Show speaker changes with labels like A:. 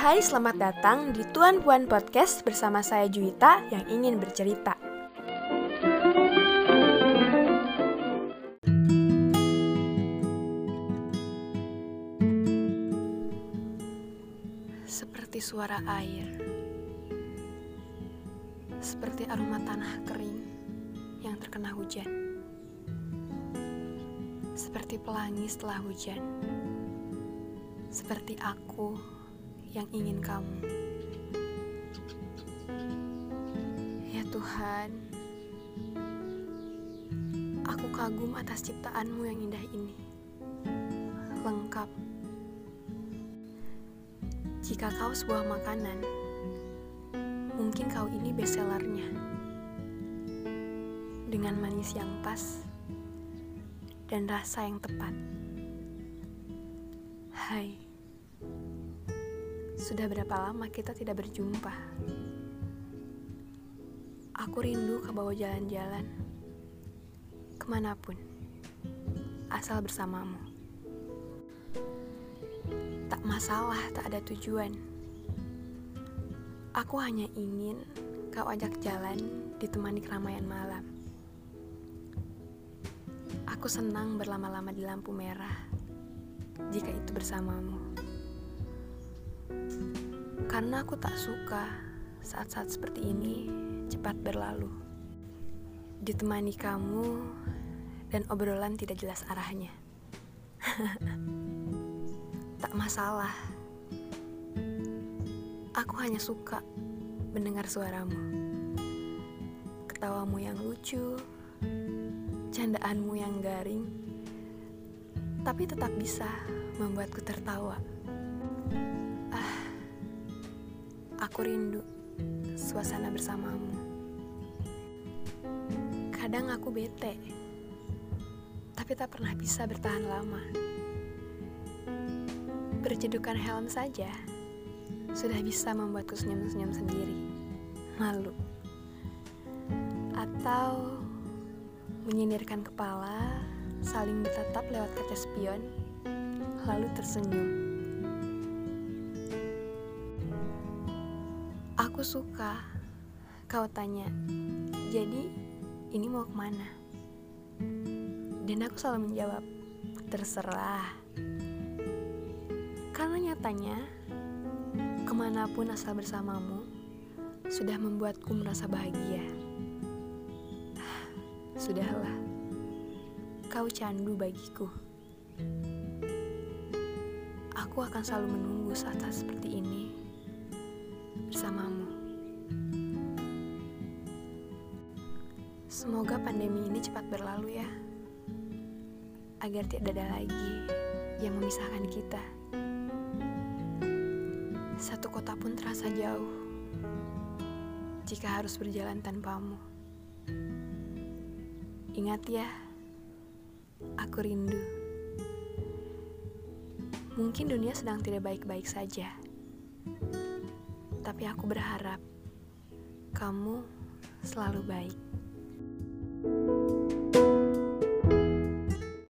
A: Hai, selamat datang di Tuan Puan Podcast bersama saya Juwita yang ingin bercerita. Seperti suara air, seperti aroma tanah kering yang terkena hujan, seperti pelangi setelah hujan, seperti aku yang ingin kamu. Ya Tuhan, aku kagum atas ciptaanmu yang indah ini. Lengkap. Jika kau sebuah makanan, mungkin kau ini bestsellernya. Dengan manis yang pas dan rasa yang tepat. Hai. Sudah berapa lama kita tidak berjumpa? Aku rindu ke bawah jalan-jalan, ke mana pun, asal bersamamu. Tak masalah, tak ada tujuan. Aku hanya ingin kau ajak jalan ditemani keramaian malam. Aku senang berlama-lama di lampu merah jika itu bersamamu. Karena aku tak suka saat-saat seperti ini cepat berlalu. Ditemani kamu dan obrolan tidak jelas arahnya. tak masalah. Aku hanya suka mendengar suaramu. Ketawamu yang lucu, candaanmu yang garing, tapi tetap bisa membuatku tertawa. Aku rindu suasana bersamamu. Kadang aku bete, tapi tak pernah bisa bertahan lama. Berjedukan helm saja sudah bisa membuatku senyum-senyum sendiri. Malu. Atau menyindirkan kepala, saling bertatap lewat kaca spion, lalu tersenyum. Aku suka kau tanya, jadi ini mau ke mana? Dan aku selalu menjawab, terserah. Karena nyatanya, ke mana pun asal bersamamu, sudah membuatku merasa bahagia. Sudahlah, kau candu bagiku. Aku akan selalu menunggu saat-saat seperti ini bersamamu. Semoga pandemi ini cepat berlalu ya, agar tidak ada lagi yang memisahkan kita. Satu kota pun terasa jauh jika harus berjalan tanpamu. Ingat ya, aku rindu. Mungkin dunia sedang tidak baik-baik saja, tapi aku berharap kamu selalu baik. thank you